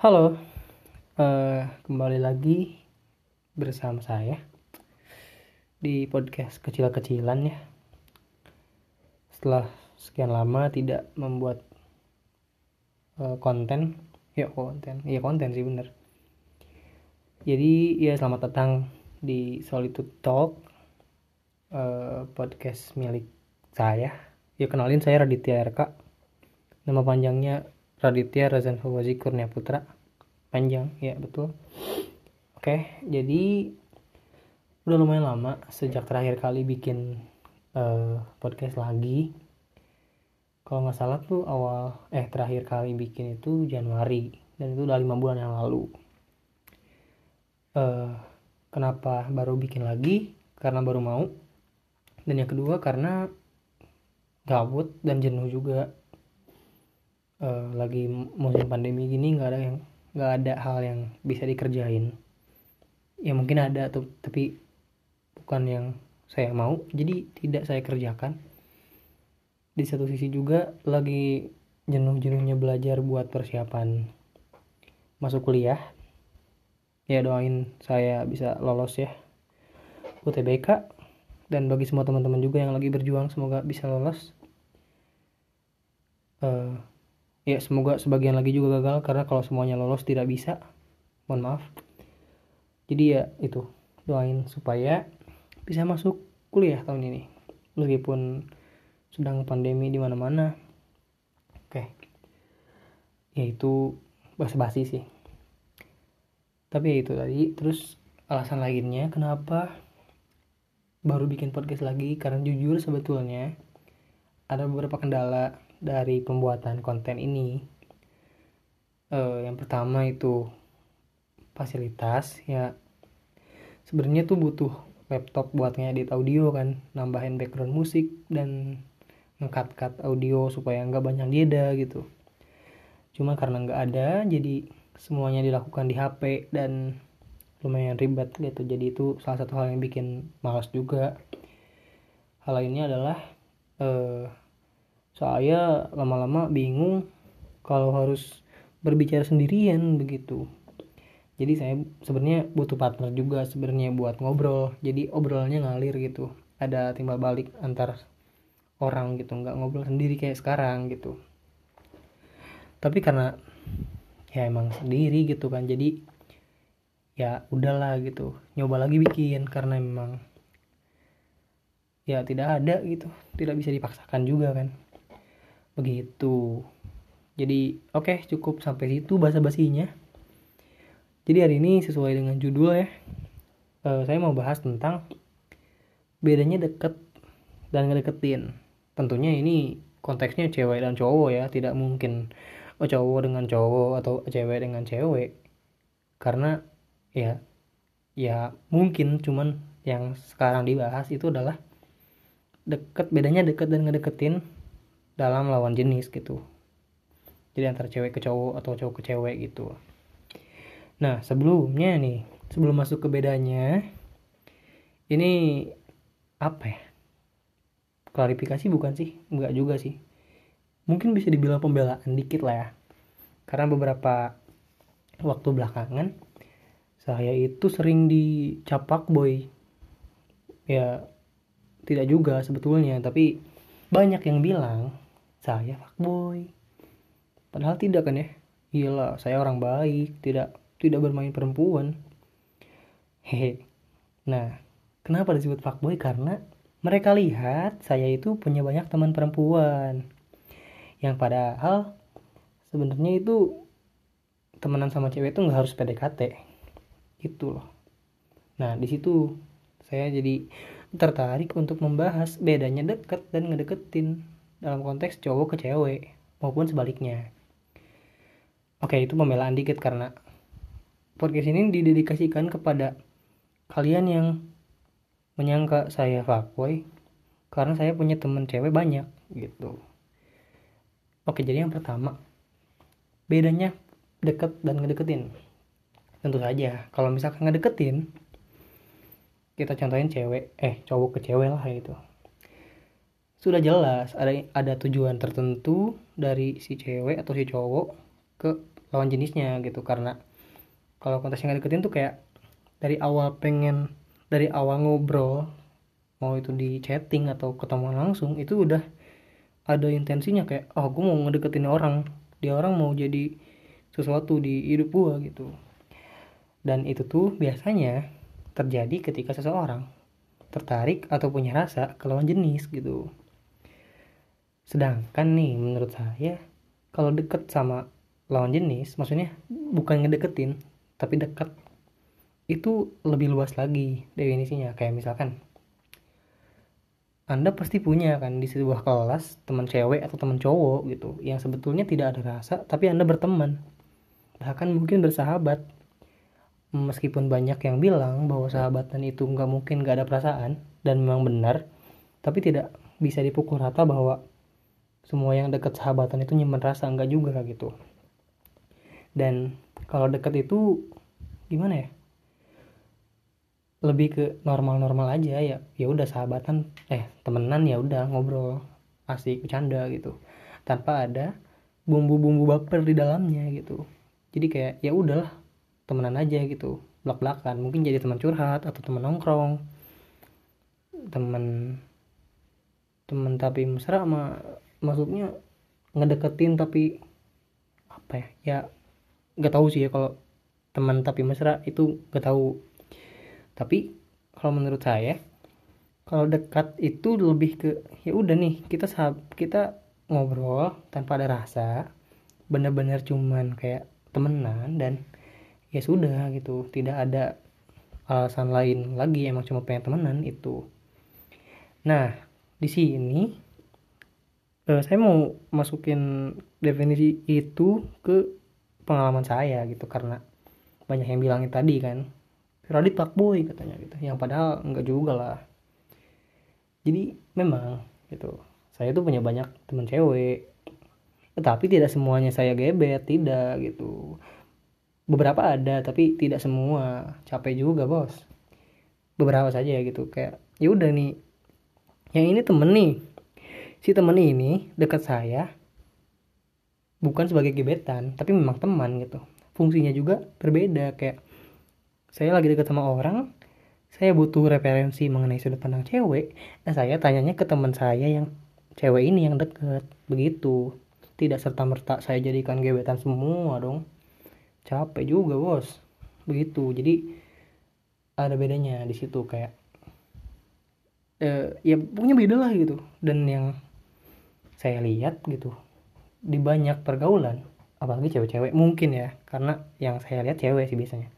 Halo, uh, kembali lagi bersama saya di podcast kecil-kecilan ya. Setelah sekian lama tidak membuat uh, konten, ya konten, ya konten sih bener. Jadi ya selamat datang di Solitude Talk, uh, podcast milik saya. Ya kenalin saya Raditya RK. Nama panjangnya Raditya Razan Fawazi Kurnia Putra panjang ya betul. Oke jadi udah lumayan lama sejak terakhir kali bikin uh, podcast lagi. Kalau nggak salah tuh awal eh terakhir kali bikin itu Januari dan itu udah lima bulan yang lalu. Uh, kenapa baru bikin lagi? Karena baru mau. Dan yang kedua karena gabut dan jenuh juga uh, lagi musim pandemi gini nggak ada yang nggak ada hal yang bisa dikerjain. Ya mungkin ada tuh tapi bukan yang saya mau. Jadi tidak saya kerjakan. Di satu sisi juga lagi jenuh-jenuhnya belajar buat persiapan. Masuk kuliah ya doain saya bisa lolos ya UTBK dan bagi semua teman-teman juga yang lagi berjuang semoga bisa lolos. Uh, ya semoga sebagian lagi juga gagal karena kalau semuanya lolos tidak bisa. Mohon maaf. Jadi ya itu. Doain supaya bisa masuk kuliah tahun ini. Meskipun sedang pandemi di mana-mana. Oke. Ya itu basa-basi sih. Tapi ya itu tadi. Terus alasan lainnya kenapa baru bikin podcast lagi? Karena jujur sebetulnya ada beberapa kendala dari pembuatan konten ini. Uh, yang pertama itu fasilitas ya. Sebenarnya tuh butuh laptop buat ngedit audio kan nambahin background musik dan ngekat-kat audio supaya nggak banyak jeda gitu. Cuma karena nggak ada jadi semuanya dilakukan di HP dan lumayan ribet gitu. Jadi itu salah satu hal yang bikin malas juga. Hal lainnya adalah uh, saya lama-lama bingung kalau harus berbicara sendirian begitu. Jadi saya sebenarnya butuh partner juga sebenarnya buat ngobrol. Jadi obrolannya ngalir gitu. Ada timbal balik antar orang gitu. Nggak ngobrol sendiri kayak sekarang gitu. Tapi karena ya emang sendiri gitu kan. Jadi ya udahlah gitu. Nyoba lagi bikin karena memang ya tidak ada gitu. Tidak bisa dipaksakan juga kan begitu. Jadi oke okay, cukup sampai situ bahasa basinya jadi hari ini sesuai dengan judul ya uh, saya mau bahas tentang bedanya deket dan ngedeketin. Tentunya ini konteksnya cewek dan cowok ya tidak mungkin oh, cowok dengan cowok atau cewek dengan cewek. Karena ya ya mungkin cuman yang sekarang dibahas itu adalah deket bedanya deket dan ngedeketin dalam lawan jenis gitu. Jadi antara cewek ke cowok atau cowok ke cewek gitu. Nah sebelumnya nih sebelum masuk ke bedanya ini apa ya? Klarifikasi bukan sih? Enggak juga sih. Mungkin bisa dibilang pembelaan dikit lah ya. Karena beberapa waktu belakangan saya itu sering dicapak boy. Ya tidak juga sebetulnya tapi banyak yang bilang saya fuckboy. Padahal tidak kan ya? Iyalah saya orang baik tidak tidak bermain perempuan. Hehe. Nah kenapa disebut fuckboy? Karena mereka lihat saya itu punya banyak teman perempuan. Yang padahal sebenarnya itu temenan sama cewek itu nggak harus PDKT gitu loh. Nah di situ saya jadi tertarik untuk membahas bedanya deket dan ngedeketin dalam konteks cowok ke cewek maupun sebaliknya. Oke, itu pembelaan dikit karena podcast ini didedikasikan kepada kalian yang menyangka saya fuckboy karena saya punya temen cewek banyak gitu. Oke, jadi yang pertama bedanya deket dan ngedeketin. Tentu saja, kalau misalkan ngedeketin kita contohin cewek, eh cowok ke cewek lah gitu sudah jelas ada ada tujuan tertentu dari si cewek atau si cowok ke lawan jenisnya gitu. Karena kalau konteksnya nggak deketin tuh kayak dari awal pengen dari awal ngobrol mau itu di chatting atau ketemu langsung itu udah ada intensinya kayak oh gue mau ngedeketin orang. Dia orang mau jadi sesuatu di hidup gue gitu. Dan itu tuh biasanya terjadi ketika seseorang tertarik atau punya rasa ke lawan jenis gitu sedangkan nih menurut saya kalau deket sama lawan jenis maksudnya bukan ngedeketin tapi dekat itu lebih luas lagi definisinya. Kayak misalkan anda pasti punya kan di sebuah kelas teman cewek atau teman cowok gitu yang sebetulnya tidak ada rasa tapi Anda berteman. Bahkan mungkin bersahabat. Meskipun banyak yang bilang bahwa sahabatan itu nggak mungkin nggak ada perasaan dan memang benar tapi tidak bisa dipukul rata bahwa semua yang dekat sahabatan itu nyimpen rasa enggak juga gitu. Dan kalau dekat itu gimana ya? Lebih ke normal-normal aja ya ya udah sahabatan eh temenan ya udah ngobrol asik bercanda gitu. Tanpa ada bumbu-bumbu baper di dalamnya gitu. Jadi kayak ya udahlah temenan aja gitu. Belak belakan mungkin jadi teman curhat atau teman nongkrong. Teman teman tapi mesra sama maksudnya ngedeketin tapi apa ya ya nggak tahu sih ya kalau teman tapi mesra itu nggak tahu. Tapi kalau menurut saya kalau dekat itu lebih ke ya udah nih kita sahab kita ngobrol tanpa ada rasa bener-bener cuman kayak temenan dan ya sudah gitu. Tidak ada alasan lain lagi emang cuma pengen temenan itu. Nah di sini uh, saya mau masukin definisi itu ke pengalaman saya gitu karena banyak yang bilangin tadi kan. Radit boy katanya gitu. Yang padahal enggak juga lah. Jadi memang gitu. Saya tuh punya banyak teman cewek. Tetapi tidak semuanya saya gebet tidak gitu. Beberapa ada tapi tidak semua. Capek juga bos. Beberapa saja gitu. Kayak ya udah nih. Yang ini temen nih si temen ini dekat saya bukan sebagai gebetan tapi memang teman gitu. Fungsinya juga berbeda kayak saya lagi dekat sama orang saya butuh referensi mengenai sudut pandang cewek dan saya tanyanya ke teman saya yang cewek ini yang deket begitu. Tidak serta merta saya jadikan gebetan semua dong. Capek juga bos. Begitu. Jadi ada bedanya di situ kayak eh, ya punya beda lah gitu. Dan yang saya lihat gitu di banyak pergaulan apalagi cewek-cewek mungkin ya karena yang saya lihat cewek sih biasanya.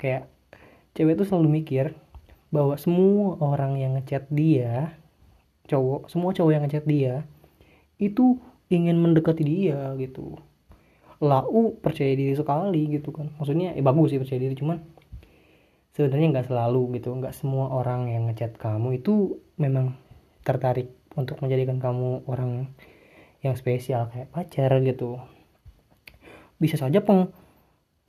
Kayak cewek itu selalu mikir bahwa semua orang yang ngechat dia cowok semua cowok yang ngechat dia itu ingin mendekati dia gitu. Lau percaya diri sekali gitu kan. Maksudnya eh bagus sih percaya diri cuman sebenarnya nggak selalu gitu. Nggak semua orang yang ngechat kamu itu memang tertarik untuk menjadikan kamu orang yang spesial kayak pacar gitu. Bisa saja peng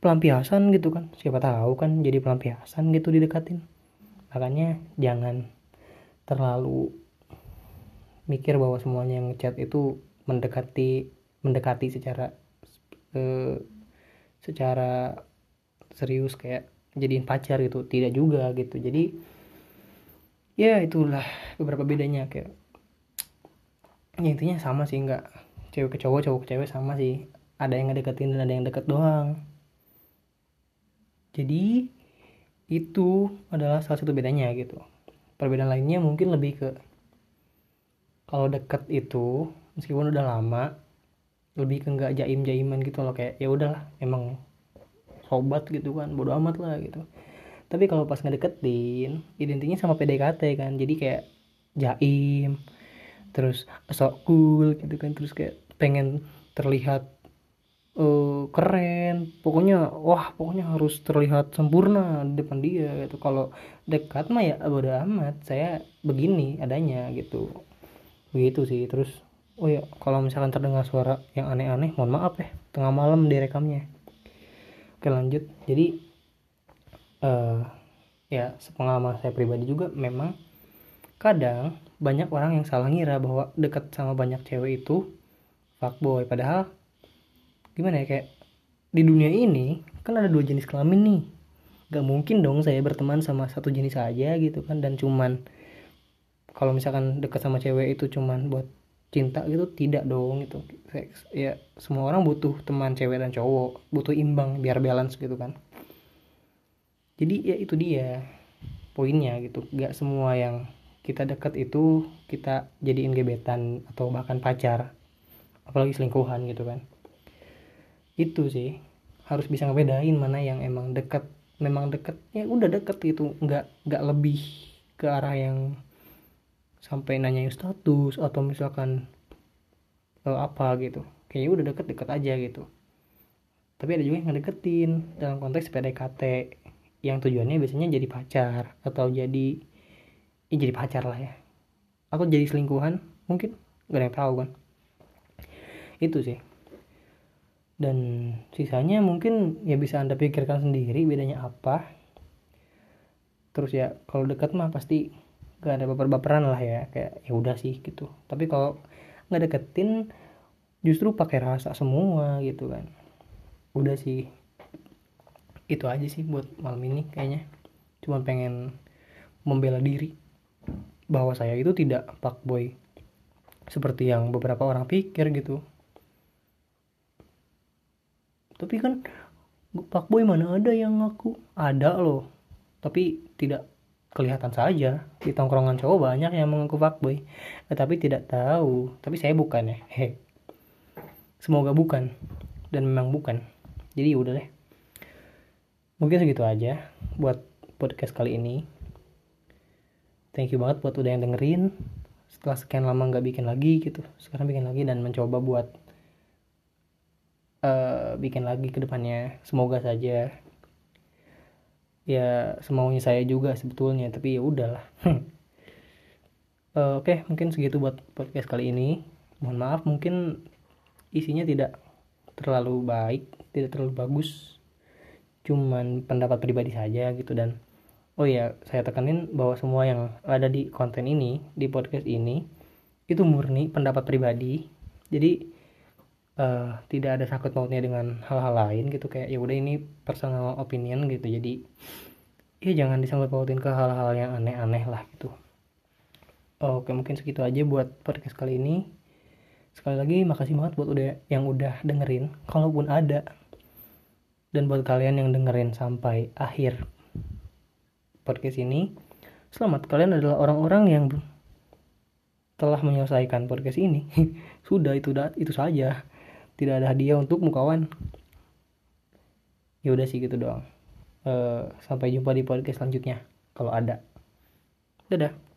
pelampiasan gitu kan. Siapa tahu kan jadi pelampiasan gitu didekatin. Makanya jangan terlalu mikir bahwa semuanya yang ngechat itu mendekati mendekati secara eh, secara serius kayak jadiin pacar gitu. Tidak juga gitu. Jadi ya itulah beberapa bedanya kayak ya intinya sama sih nggak cewek ke cowok cowok ke cewek sama sih. Ada yang ngedeketin dan ada yang deket doang. Jadi itu adalah salah satu bedanya gitu. Perbedaan lainnya mungkin lebih ke kalau deket itu meskipun udah lama lebih ke nggak jaim jaiman gitu loh. Kayak ya udahlah emang sobat gitu kan bodo amat lah gitu tapi kalau pas ngedeketin identiknya sama PDKT kan. Jadi kayak jaim terus sok cool gitu kan. Terus kayak pengen terlihat uh, keren. Pokoknya wah pokoknya harus terlihat sempurna di depan dia gitu. Kalau dekat mah ya bodo amat. Saya begini adanya gitu. Begitu sih. Terus oh ya kalau misalkan terdengar suara yang aneh-aneh mohon maaf ya. Tengah malam direkamnya. Oke lanjut. Jadi uh, ya sepengalaman saya pribadi juga memang kadang banyak orang yang salah ngira bahwa deket sama banyak cewek itu fuckboy. Padahal gimana ya kayak di dunia ini kan ada dua jenis kelamin nih. Gak mungkin dong saya berteman sama satu jenis aja gitu kan. Dan cuman kalau misalkan deket sama cewek itu cuman buat cinta gitu tidak dong itu ya semua orang butuh teman cewek dan cowok butuh imbang biar balance gitu kan jadi ya itu dia poinnya gitu. Gak semua yang kita deket itu kita jadiin gebetan atau bahkan pacar. Apalagi selingkuhan gitu kan. Itu sih. Harus bisa ngebedain mana yang emang deket. Memang deket ya udah deket gitu. Nggak nggak lebih ke arah yang sampai nanyain status atau misalkan uh, apa gitu. Kayaknya udah deket-deket aja gitu. Tapi ada juga yang ngedeketin dalam konteks PDKT yang tujuannya biasanya jadi pacar atau jadi ya jadi pacar lah ya. Aku jadi selingkuhan mungkin. Gak ada yang tahu kan. Itu sih. Dan sisanya mungkin ya bisa anda pikirkan sendiri bedanya apa. Terus ya kalau dekat mah pasti gak ada baper-baperan lah ya. Kayak ya udah sih gitu. Tapi kalau nggak deketin justru pakai rasa semua gitu kan. Udah sih itu aja sih buat malam ini kayaknya. Cuma pengen membela diri bahwa saya itu tidak fuckboy. Seperti yang beberapa orang pikir gitu. Tapi kan Pak Boy mana ada yang ngaku? Ada loh. Tapi tidak kelihatan saja. Di tongkrongan cowok banyak yang mengaku fuckboy. Eh, tapi tidak tahu. Tapi saya bukan ya. He semoga bukan. Dan memang bukan. Jadi ya udah deh mungkin segitu aja buat podcast kali ini. Thank you banget buat udah yang dengerin. Setelah sekian lama nggak bikin lagi gitu sekarang bikin lagi dan mencoba buat uh, bikin lagi ke depannya. Semoga saja. Ya semaunya saya juga sebetulnya tapi ya udahlah. Uh, oke okay, mungkin segitu buat podcast kali ini. Mohon maaf mungkin isinya tidak terlalu baik tidak terlalu bagus cuman pendapat pribadi saja gitu. Dan oh ya saya tekanin bahwa semua yang ada di konten ini di podcast ini itu murni pendapat pribadi. Jadi uh, tidak ada sakut mautnya dengan hal-hal lain gitu. Kayak ya udah ini personal opinion gitu. Jadi ya jangan disangkut pautin ke hal-hal yang aneh-aneh lah gitu. Oke mungkin segitu aja buat podcast kali ini. Sekali lagi makasih banget buat udah yang udah dengerin. Kalaupun ada dan buat kalian yang dengerin sampai akhir podcast ini selamat. Kalian adalah orang-orang yang telah menyelesaikan podcast ini. Sudah itu itu saja. Tidak ada hadiah untuk kawan ya udah sih gitu doang. Uh, sampai jumpa di podcast selanjutnya kalau ada. Dadah